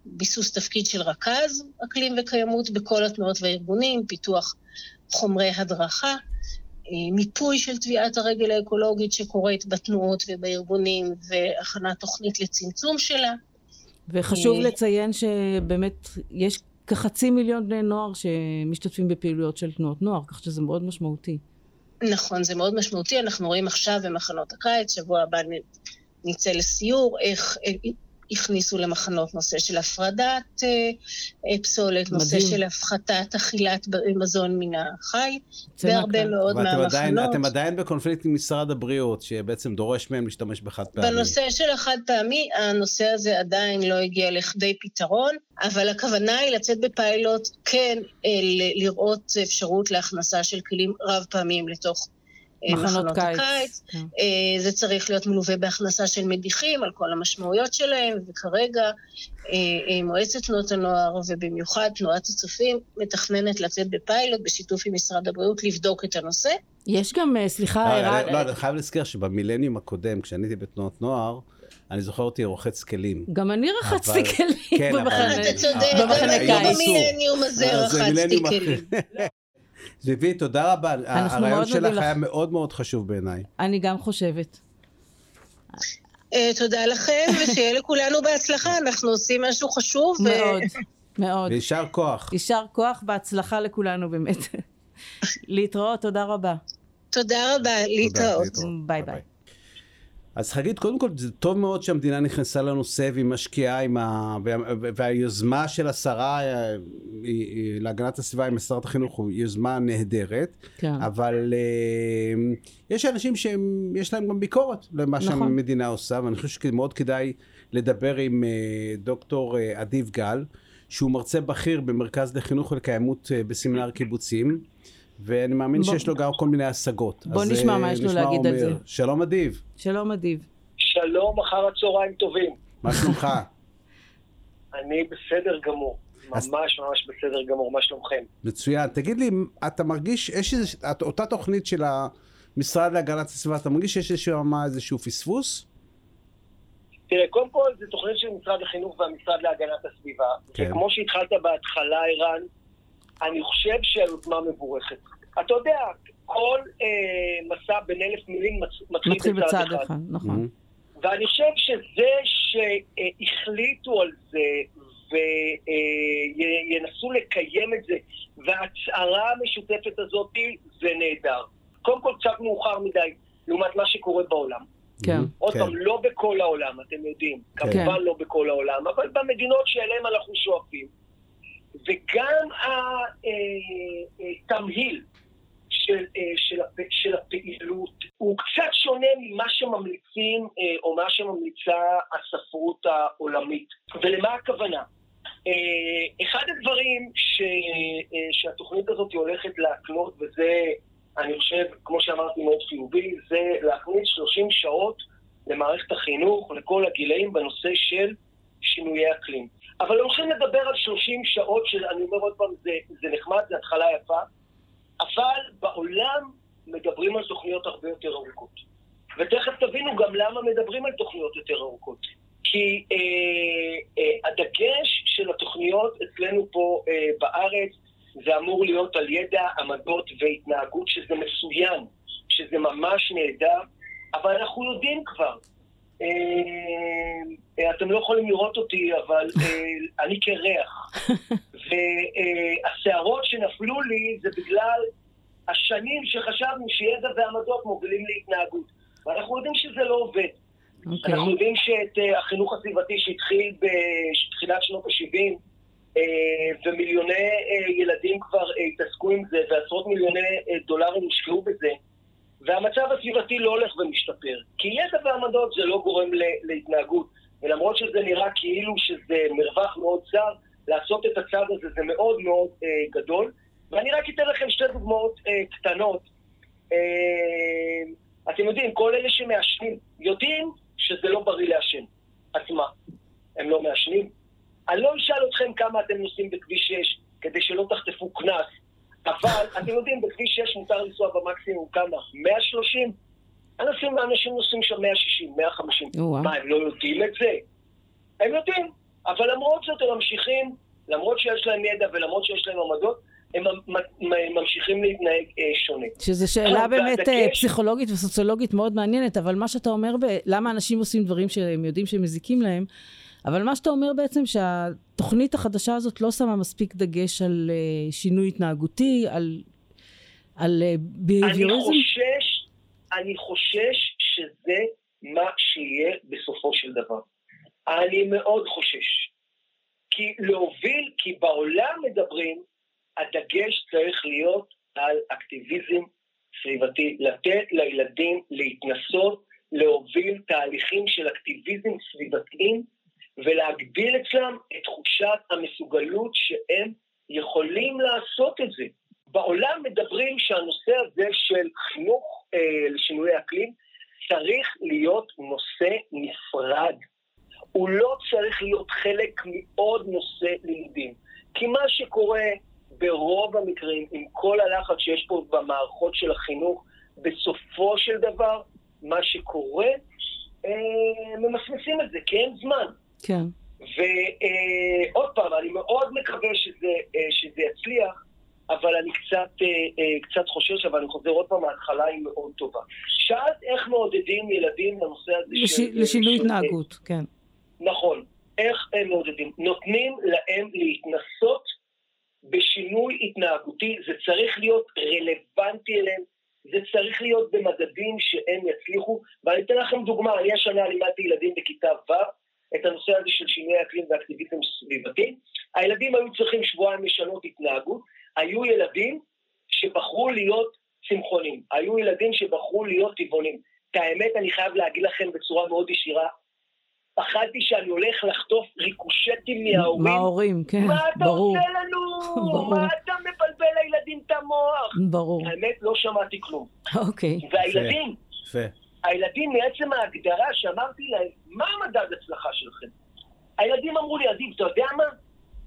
וביסוס תפקיד של רכז אקלים וקיימות בכל התנועות והארגונים, פיתוח חומרי הדרכה, אה, מיפוי של תביעת הרגל האקולוגית שקורית בתנועות ובארגונים והכנת תוכנית לצמצום שלה. וחשוב אה, לציין שבאמת יש כחצי מיליון בני נוער שמשתתפים בפעילויות של תנועות נוער, כך שזה מאוד משמעותי. נכון, זה מאוד משמעותי. אנחנו רואים עכשיו במחנות הקיץ, שבוע הבא נצא לסיור, איך אה, הכניסו למחנות נושא של הפרדת אה, אה, פסולת, נושא. של הפחתת אכילת ב- מזון מן החי, בהרבה מהכלל. מאוד ואתם עדיין, מהמחנות. אתם עדיין בקונפליקט עם משרד הבריאות, שבעצם דורש מהם להשתמש בחד פעמי. בנושא של החד פעמי, הנושא הזה עדיין לא הגיע לכדי פתרון, אבל הכוונה היא לצאת בפיילוט, כן אה, ל- לראות אפשרות להכנסה של כלים רב פעמיים לתוך אה, מחנות מחנות קיץ. הקיץ. כן. אה, זה צריך להיות מלווה בהכנסה של מדיחים על כל המשמעויות שלהם, וכרגע אה, אה, מועצת תנועות הנוער, ובמיוחד תנועת הצופים, מתכננת לצאת בפיילוט בשיתוף עם משרד הבריאות לבדוק את הנושא. יש גם, אה, סליחה, לא, אני- לא, אני חייב להזכיר שבמילניום הקודם, כשאני הייתי בתנועות נוער, אני זוכר אותי רוחץ כלים. גם אני רחצתי אבל- כלים כן, אבל- במחנה. אתה צודק, במחנה קיץ. אני במילניום הזה אה, זה רחצתי כלים. זיוי, תודה רבה. הרעיון שלך היה. מאוד מאוד חשוב בעיניי. אני גם חושבת. אה, תודה לכם, ושיהיה לכולנו בהצלחה, אנחנו עושים משהו חשוב. מאוד, מאוד. ויישר כוח. יישר כוח, בהצלחה לכולנו באמת. [LAUGHS] להתראות, תודה רבה. תודה רבה, להתראות. ביי ביי. אז חגית, קודם כל זה טוב מאוד שהמדינה נכנסה לנושא והיא משקיעה עם ה... וה... והיוזמה של השרה אה, להגנת הסביבה עם שרת החינוך היא יוזמה נהדרת, כן. אבל אה, יש אנשים שיש להם גם ביקורת למה נכון. שהמדינה עושה, ואני חושב שמאוד כדאי לדבר עם אה, דוקטור אה, אדיב גל, שהוא מרצה בכיר במרכז לחינוך ולקיימות בסמינר קיבוצים. ואני מאמין בוא- שיש לו גם כל מיני השגות. בוא אז, נשמע אה, מה יש לו להגיד על אומר. זה. שלום אדיב, שלום אדיב. שלום, אחר הצהריים טובים. מה שלומך? [LAUGHS] אני בסדר גמור. אז- ממש ממש בסדר גמור, מה שלומכם? מצוין. תגיד לי, אתה מרגיש, יש איזה, את- אותה תוכנית של המשרד להגנת הסביבה, אתה מרגיש שיש שם איזשהו פספוס? תראה, קודם כל זו תוכנית של משרד החינוך והמשרד להגנת הסביבה. כן. וכמו שהתחלת בהתחלה, ערן, אני חושב שהיוזמה מבורכת. אתה יודע, כל אה, מסע בין אלף מילים מצ- מתחיל, מתחיל בצד בצד אחד. אחד, נכון. ואני חושב שזה שהחליטו על זה וינסו לקיים את זה, וההצהרה המשותפת הזאת זה נהדר. קודם כל קצת מאוחר מדי לעומת מה שקורה בעולם. כן. עוד כן. פעם, לא בכל העולם, אתם יודעים. כן. כמובן לא בכל העולם, אבל במדינות שאליהן אנחנו שואפים. וגם התמהיל של, אה, של, הפ- של הפעילות הוא קצת שונה ממה שממליצים אה, או מה שממליצה הספרות העולמית. ולמה הכוונה? אה, אחד הדברים ש, אה, שהתוכנית הזאת הולכת להקנות, וזה, אני חושב, כמו שאמרתי, מאוד חיובי, זה להכניס 30 שעות למערכת החינוך, לכל הגילאים, בנושא של שינויי אקלים. אבל הולכים לדבר על 30 שעות של, אני אומר עוד פעם, זה, זה נחמד, זה התחלה יפה, אבל בעולם מדברים על תוכניות הרבה יותר ארוכות. ותכף תבינו גם למה מדברים על תוכניות יותר ארוכות. כי אה, אה, הדגש של התוכניות אצלנו פה אה, בארץ זה אמור להיות על ידע, עמדות והתנהגות, שזה מצוין, שזה ממש נהדר, אבל אנחנו יודעים כבר. אה, אה, אתם לא יכולים לראות אותי, אבל אה, [LAUGHS] אני קרח. והשערות שנפלו לי זה בגלל השנים שחשבנו שידע ועמדות מובילים להתנהגות. ואנחנו יודעים שזה לא עובד. אוקיי. אנחנו יודעים שאת החינוך הסביבתי שהתחיל בתחילת שנות ה-70, ומיליוני ילדים כבר התעסקו עם זה, ועשרות מיליוני דולרים הושקעו בזה, והמצב הסביבתי לא הולך ומשתפר. כי ידע ועמדות זה לא גורם להתנהגות, ולמרות שזה נראה כאילו שזה מרווח מאוד צר, לעשות את הצעד הזה זה מאוד מאוד אה, גדול. ואני רק אתן לכם שתי דוגמאות אה, קטנות. אה, אתם יודעים, כל אלה שמעשנים יודעים שזה לא בריא לעשן. אז מה? הם לא מעשנים? אני לא אשאל אתכם כמה אתם נוסעים בכביש 6 כדי שלא תחטפו קנס, אבל אתם יודעים, בכביש 6 מותר לנסוע במקסימום כמה? 130? אנשים, אנשים נוסעים שם 160, 150. או-אה. מה, הם לא יודעים את זה? הם יודעים, אבל למרות זאת הם ממשיכים, למרות שיש להם ידע ולמרות שיש להם עמדות, הם ממשיכים להתנהג אה, שונה. שזו שאלה באמת אה, פסיכולוגית וסוציולוגית מאוד מעניינת, אבל מה שאתה אומר, ב- למה אנשים עושים דברים שהם יודעים שהם מזיקים להם, אבל מה שאתה אומר בעצם שהתוכנית החדשה הזאת לא שמה מספיק דגש על אה, שינוי התנהגותי, על, על אה, אני. חושש, אני חושש שזה מה שיהיה בסופו של דבר. אני מאוד חושש. כי להוביל, כי בעולם מדברים, הדגש צריך להיות על אקטיביזם סביבתי, לתת לילדים להתנסות, להוביל תהליכים של אקטיביזם סביבתיים ולהגדיל אצלם את תחושת המסוגלות שהם יכולים לעשות את זה. בעולם מדברים שהנושא הזה של חינוך אה, לשינוי אקלים צריך להיות נושא נפרד. הוא לא צריך להיות חלק מעוד נושא לימודים. כי מה שקורה ברוב המקרים, עם כל הלחץ שיש פה במערכות של החינוך, בסופו של דבר, מה שקורה, אה, ממסמסים את זה, כי אין זמן. כן. ועוד פעם, אני מאוד מקווה שזה, אה, שזה יצליח, אבל אני קצת, אה, אה, קצת חושש, אבל אני חוזר עוד פעם, ההתחלה היא מאוד טובה. שאלת איך מעודדים ילדים לנושא הזה לש, של... לשינוי של- התנהגות, כן. נכון. איך הם מעודדים? נותנים להם להתנסות בשינוי התנהגותי, זה צריך להיות רלוונטי אליהם, זה צריך להיות במדדים שהם יצליחו, ואני אתן לכם דוגמה, אני השנה לימדתי ילדים בכיתה ו' את הנושא הזה של שינוי אקלים ואקטיביזם סביבתי. הילדים היו צריכים שבועיים לשנות התנהגות, היו ילדים שבחרו להיות צמחונים, היו ילדים שבחרו להיות טבעונים. את האמת, אני חייב להגיד לכם בצורה מאוד ישירה, פחדתי שאני הולך לחטוף ריקושטים מההורים. מההורים, כן, מה אתה ברור. עושה לנו? ברור. מה אתה מבלבל לילדים את המוח? ברור. האמת, לא שמעתי כלום. אוקיי. והילדים, יפה. הילדים מעצם ההגדרה שאמרתי להם, מה המדד הצלחה שלכם? הילדים אמרו לי, עדיף, אתה יודע מה?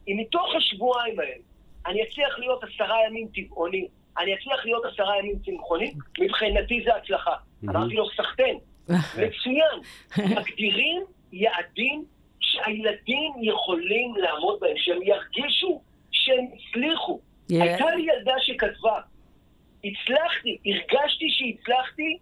אם מתוך השבועיים האלה אני אצליח להיות עשרה ימים טבעוני, אני אצליח להיות עשרה ימים צמחוני, מבחינתי זה הצלחה. אמרתי לו, סחטיין, [LAUGHS] מצוין. מגדירים יעדים שהילדים יכולים לעמוד בהם, שהם ירגישו שהם הצליחו. יא- הייתה לי ילדה שכתבה, הצלחתי, הרגשתי שהצלחתי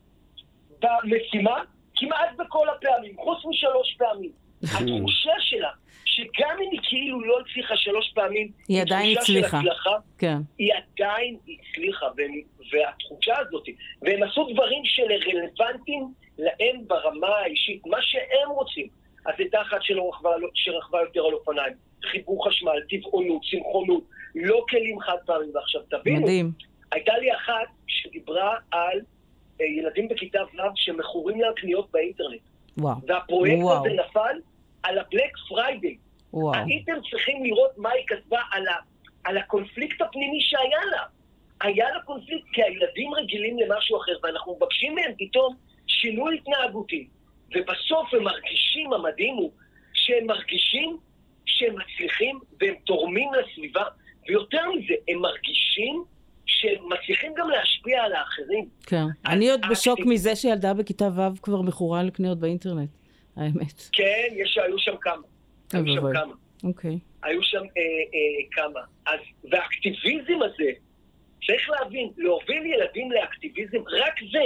במשימה כמעט בכל הפעמים, חוץ משלוש פעמים. [LAUGHS] התחושה שלה, שגם אם היא כאילו לא הצליחה שלוש פעמים, היא עדיין הצליחה. הצלחה, כן. היא עדיין הצליחה, והם, והתחושה הזאת, והם עשו דברים שרלוונטיים להם ברמה האישית, מה שהם רוצים. אז הייתה אחת שלא רכבה, שרכבה יותר על אופניים, חיבור חשמל, טבעונות, צמחונות, לא כלים חד פעמים, ועכשיו תבינו, מדהים. הייתה לי אחת דיברה על אה, ילדים בכיתה ו' שמכורים לקניות באינטרנט. וואו. והפרויקט וואו. הזה נפל על ה Black Friday. הייתם צריכים לראות מה היא כתבה על, ה, על הקונפליקט הפנימי שהיה לה. היה לה קונפליקט כי הילדים רגילים למשהו אחר, ואנחנו מבקשים מהם פתאום שינוי התנהגותי. ובסוף הם מרגישים, המדהים הוא, שהם מרגישים שהם מצליחים והם תורמים לסביבה, ויותר מזה, הם מרגישים שהם מצליחים גם להשפיע על האחרים. כן. אני עוד בשוק מזה שילדה בכיתה ו' כבר מכורה לקניות באינטרנט. האמת. כן, יש, היו שם כמה. היו שם ואבוי. כמה. אוקיי. היו שם אה, אה, כמה. אז, והאקטיביזם הזה, צריך להבין, להוביל ילדים לאקטיביזם, רק זה,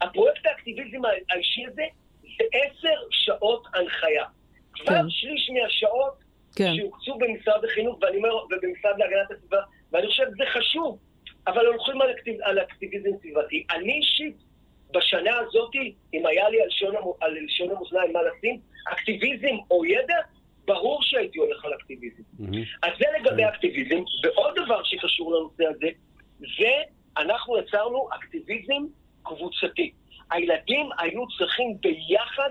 הפרויקט האקטיביזם האישי הזה, זה עשר שעות הנחיה. כבר כן. שליש מהשעות כן. שהוקצו במשרד החינוך, ואני אומר, ובמשרד להגנת הסביבה, ואני חושב שזה חשוב, אבל הולכים על, אקטיב, על אקטיביזם סביבתי. אני אישית, בשנה הזאת, אם היה לי על לשון, המאזניים מה לשים, אקטיביזם או ידע, ברור שהייתי הולך על אקטיביזם. מהמם. אז זה לגבי אקטיביזם, ועוד דבר שקשור לנושא הזה, זה אנחנו יצרנו אקטיביזם קבוצתי. הילדים היו צריכים ביחד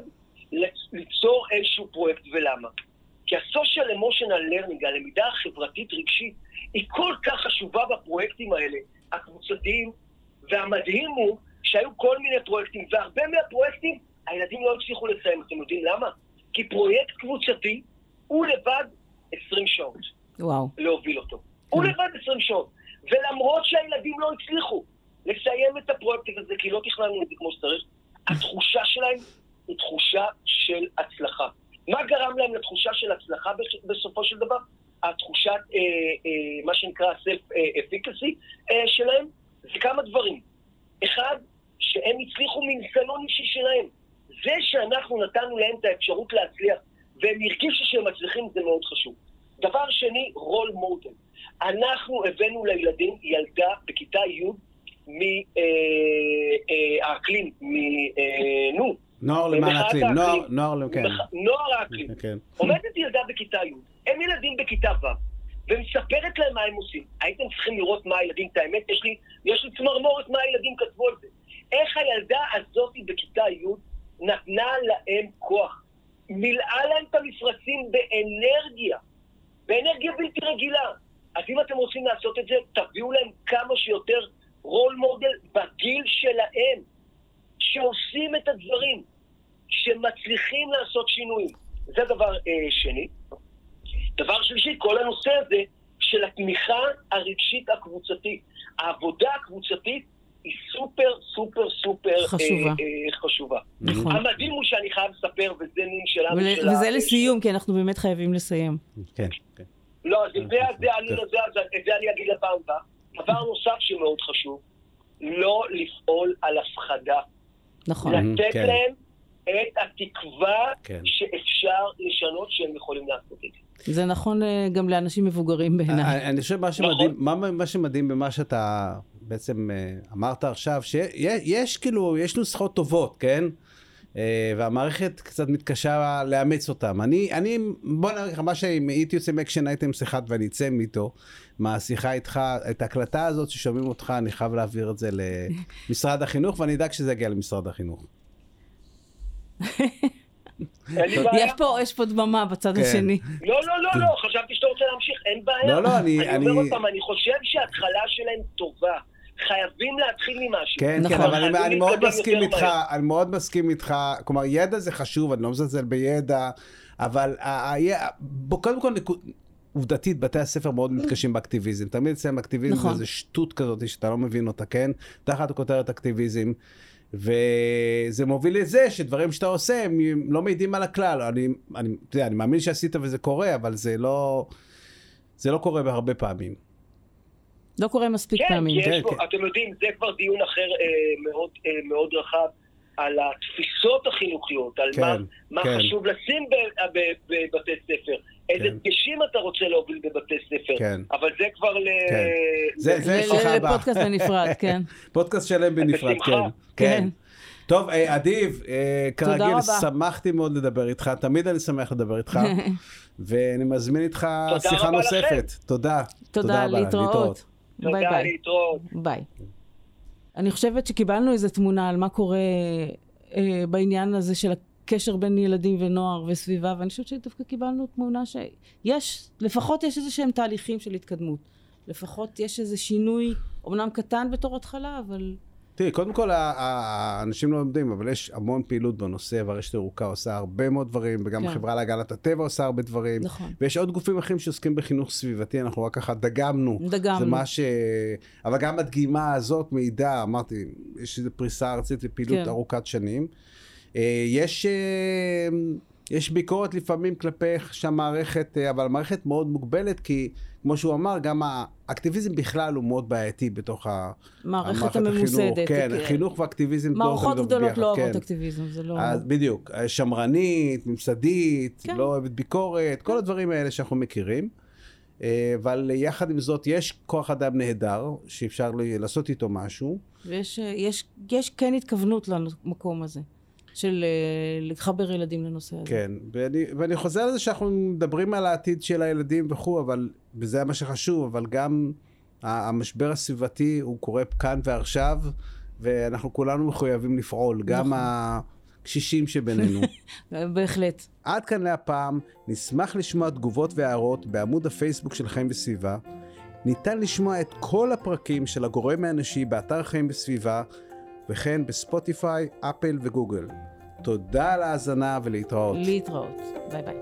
ליצור איזשהו פרויקט, ולמה? כי ה-social emotional learning, הלמידה החברתית רגשית, היא כל כך חשובה בפרויקטים האלה, הקבוצתיים, והמדהים הוא שהיו כל מיני פרויקטים, והרבה מהפרויקטים הילדים לא הצליחו לסיים. אתם יודעים למה? כי פרויקט קבוצתי הוא לבד 20 שעות. וואו. להוביל אותו. הוא לבד 20 שעות. ולמרות שהילדים לא הצליחו לסיים את הפרויקט הזה, כי לא תכננו את זה כמו שצריך, התחושה שלהם היא תחושה של הצלחה. מה גרם להם לתחושה של הצלחה בסופו של דבר? התחושת, אה, אה, מה שנקרא self-efficacy אה, שלהם, זה כמה דברים. אחד, שהם הצליחו מניסיון אישי שלהם. זה שאנחנו נתנו להם את האפשרות להצליח, והם הרגישו שהם מצליחים, זה מאוד חשוב. דבר שני, רול מודל. אנחנו הבאנו לילדים ילדה בכיתה י' מהאקלים, מ... אה, נו, נוער למען האקלים, נוער, כן. נוער האקלים. כן. עומדת ילדה בכיתה י', הם ילדים בכיתה ו', ומספרת להם מה הם עושים. הייתם צריכים לראות מה הילדים, את האמת, יש לי, יש לי צמרמורת מה הילדים כתבו על זה. איך הילדה הזאת בכיתה י' נתנה להם כוח. מילאה להם את המפרצים באנרגיה, באנרגיה בלתי רגילה. אז אם אתם רוצים לעשות את זה, תביאו להם כמה שיותר רול מודל בגיל שלהם, שעושים את הדברים, שמצליחים לעשות שינויים. זה דבר אה, שני. דבר שלישי, כל הנושא הזה של התמיכה הרגשית הקבוצתית. העבודה הקבוצתית היא סופר סופר סופר חשובה. אה, אה, חשובה. נכון. המדהים הוא שאני חייב לספר, וזה מין שלנו ול- של ה- וזה לסיום, כי אנחנו באמת חייבים לסיים. כן, כן. לא, אז את זה, את זה, אני, זה, זה אני אגיד לפעם הבאה. דבר נוסף שמאוד חשוב, לא לפעול על הפחדה. נכון. לתת כן. להם את התקווה כן. שאפשר לשנות, שהם יכולים לעשות את זה. זה נכון אה, גם לאנשים מבוגרים בעיניי. אני אני חושב מה נכון. שמדהים, מה, מה שמדהים במה שאתה בעצם אה, אמרת עכשיו, שיש כאילו, יש נוסחאות טובות, כן? אה, והמערכת קצת מתקשה לאמץ אותם. אני, אני, בוא נראה לך, מה שאם הייתי יוצא מ action items אחד ואני אצא איתו, מהשיחה איתך, את ההקלטה הזאת ששומעים אותך, אני חייב להעביר את זה למשרד החינוך, ואני אדאג שזה יגיע למשרד החינוך. [LAUGHS] יש פה, יש פה דממה בצד כן. השני. לא, לא, לא, לא, חשבתי שאתה רוצה להמשיך, אין בעיה. לא, לא, אני- אני אומר עוד פעם, אני חושב שההתחלה שלהם טובה. חייבים להתחיל ממשהו. כן, נכון. כן, אבל אני, אני מאוד מסכים איתך, מהר. אני מאוד מסכים איתך, כלומר ידע זה חשוב, אני לא מזלזל בידע, אבל ה- ה- בוא, קודם כל נקוד... עובדתית, בתי הספר מאוד מתקשים באקטיביזם. תמיד אצלם אקטיביזם נכון. זה איזה שטות כזאת שאתה לא מבין אותה, כן? תחת הכותרת אקטיביזם. וזה מוביל לזה שדברים שאתה עושה הם לא מעידים על הכלל. אני, אני, אתה יודע, אני מאמין שעשית וזה קורה, אבל זה לא, זה לא קורה בהרבה פעמים. לא קורה מספיק כן, פעמים. כן, כן. אתם יודעים, זה כבר דיון אחר אה, מאוד, אה, מאוד רחב על התפיסות החינוכיות, על כן, מה, מה כן. חשוב לשים בבתי ספר, איזה כן. דגשים אתה רוצה להוביל בבתי ספר, כן. אבל זה כבר ל... כן. זה- זה ל- שיחה הבאה. לפודקאסט בנפרד, [LAUGHS] כן. פודקאסט שלם בנפרד. כן. כן. כן. טוב, אה, אדיב, אה, תודה כרגיל. שמחתי מאוד לדבר איתך, תמיד אני שמח לדבר איתך, [LAUGHS] ואני מזמין איתך תודה שיחה נוספת. תודה. תודה, רבה, להתראות. ביי תודה, ביי. להתראות. ביי. אני חושבת שקיבלנו איזו תמונה על מה קורה אה, בעניין הזה של הקשר בין ילדים ונוער וסביבה, ואני חושבת שדווקא קיבלנו תמונה שיש, לפחות יש איזה שהם תהליכים של התקדמות. לפחות יש איזה שינוי, אמנם קטן בתור התחלה, אבל... תראי, קודם כל, האנשים לא יודעים, אבל יש המון פעילות בנושא, והרשת הירוקה עושה הרבה מאוד דברים, וגם כן. החברה להגנת הטבע עושה הרבה דברים. נכון. ויש עוד גופים אחרים שעוסקים בחינוך סביבתי, אנחנו רק ככה דגמנו. דגמנו. זה מה ש... אבל גם הדגימה הזאת מעידה, אמרתי, יש איזו פריסה ארצית לפעילות כן. ארוכת שנים. אה, יש... אה, יש ביקורת לפעמים כלפי איך שהמערכת, אה, אבל המערכת מאוד מוגבלת, כי כמו שהוא אמר, גם האקטיביזם בכלל הוא מאוד בעייתי בתוך המערכת הממוסדת. כן, כי... חינוך ואקטיביזם לא מערכות גדולות לא אוהבות כן. אקטיביזם, זה לא... אז בדיוק, שמרנית, ממסדית, כן. לא אוהבת ביקורת, כן. כל הדברים האלה שאנחנו מכירים. אה, אבל יחד עם זאת, יש כוח אדם נהדר, שאפשר לעשות איתו משהו. ויש יש, יש כן התכוונות למקום הזה. של אה, לחבר ילדים לנושא הזה. כן, ואני, ואני חוזר לזה שאנחנו מדברים על העתיד של הילדים וכו', אבל, וזה מה שחשוב, אבל גם המשבר הסביבתי הוא קורה כאן ועכשיו, ואנחנו כולנו מחויבים לפעול, גם נכון. הקשישים שבינינו. [LAUGHS] בהחלט. עד כאן להפעם, נשמח לשמוע תגובות והערות בעמוד הפייסבוק של חיים וסביבה. ניתן לשמוע את כל הפרקים של הגורם האנושי באתר חיים וסביבה, וכן בספוטיפיי, אפל וגוגל. תודה על ההאזנה ולהתראות. להתראות. ביי ביי.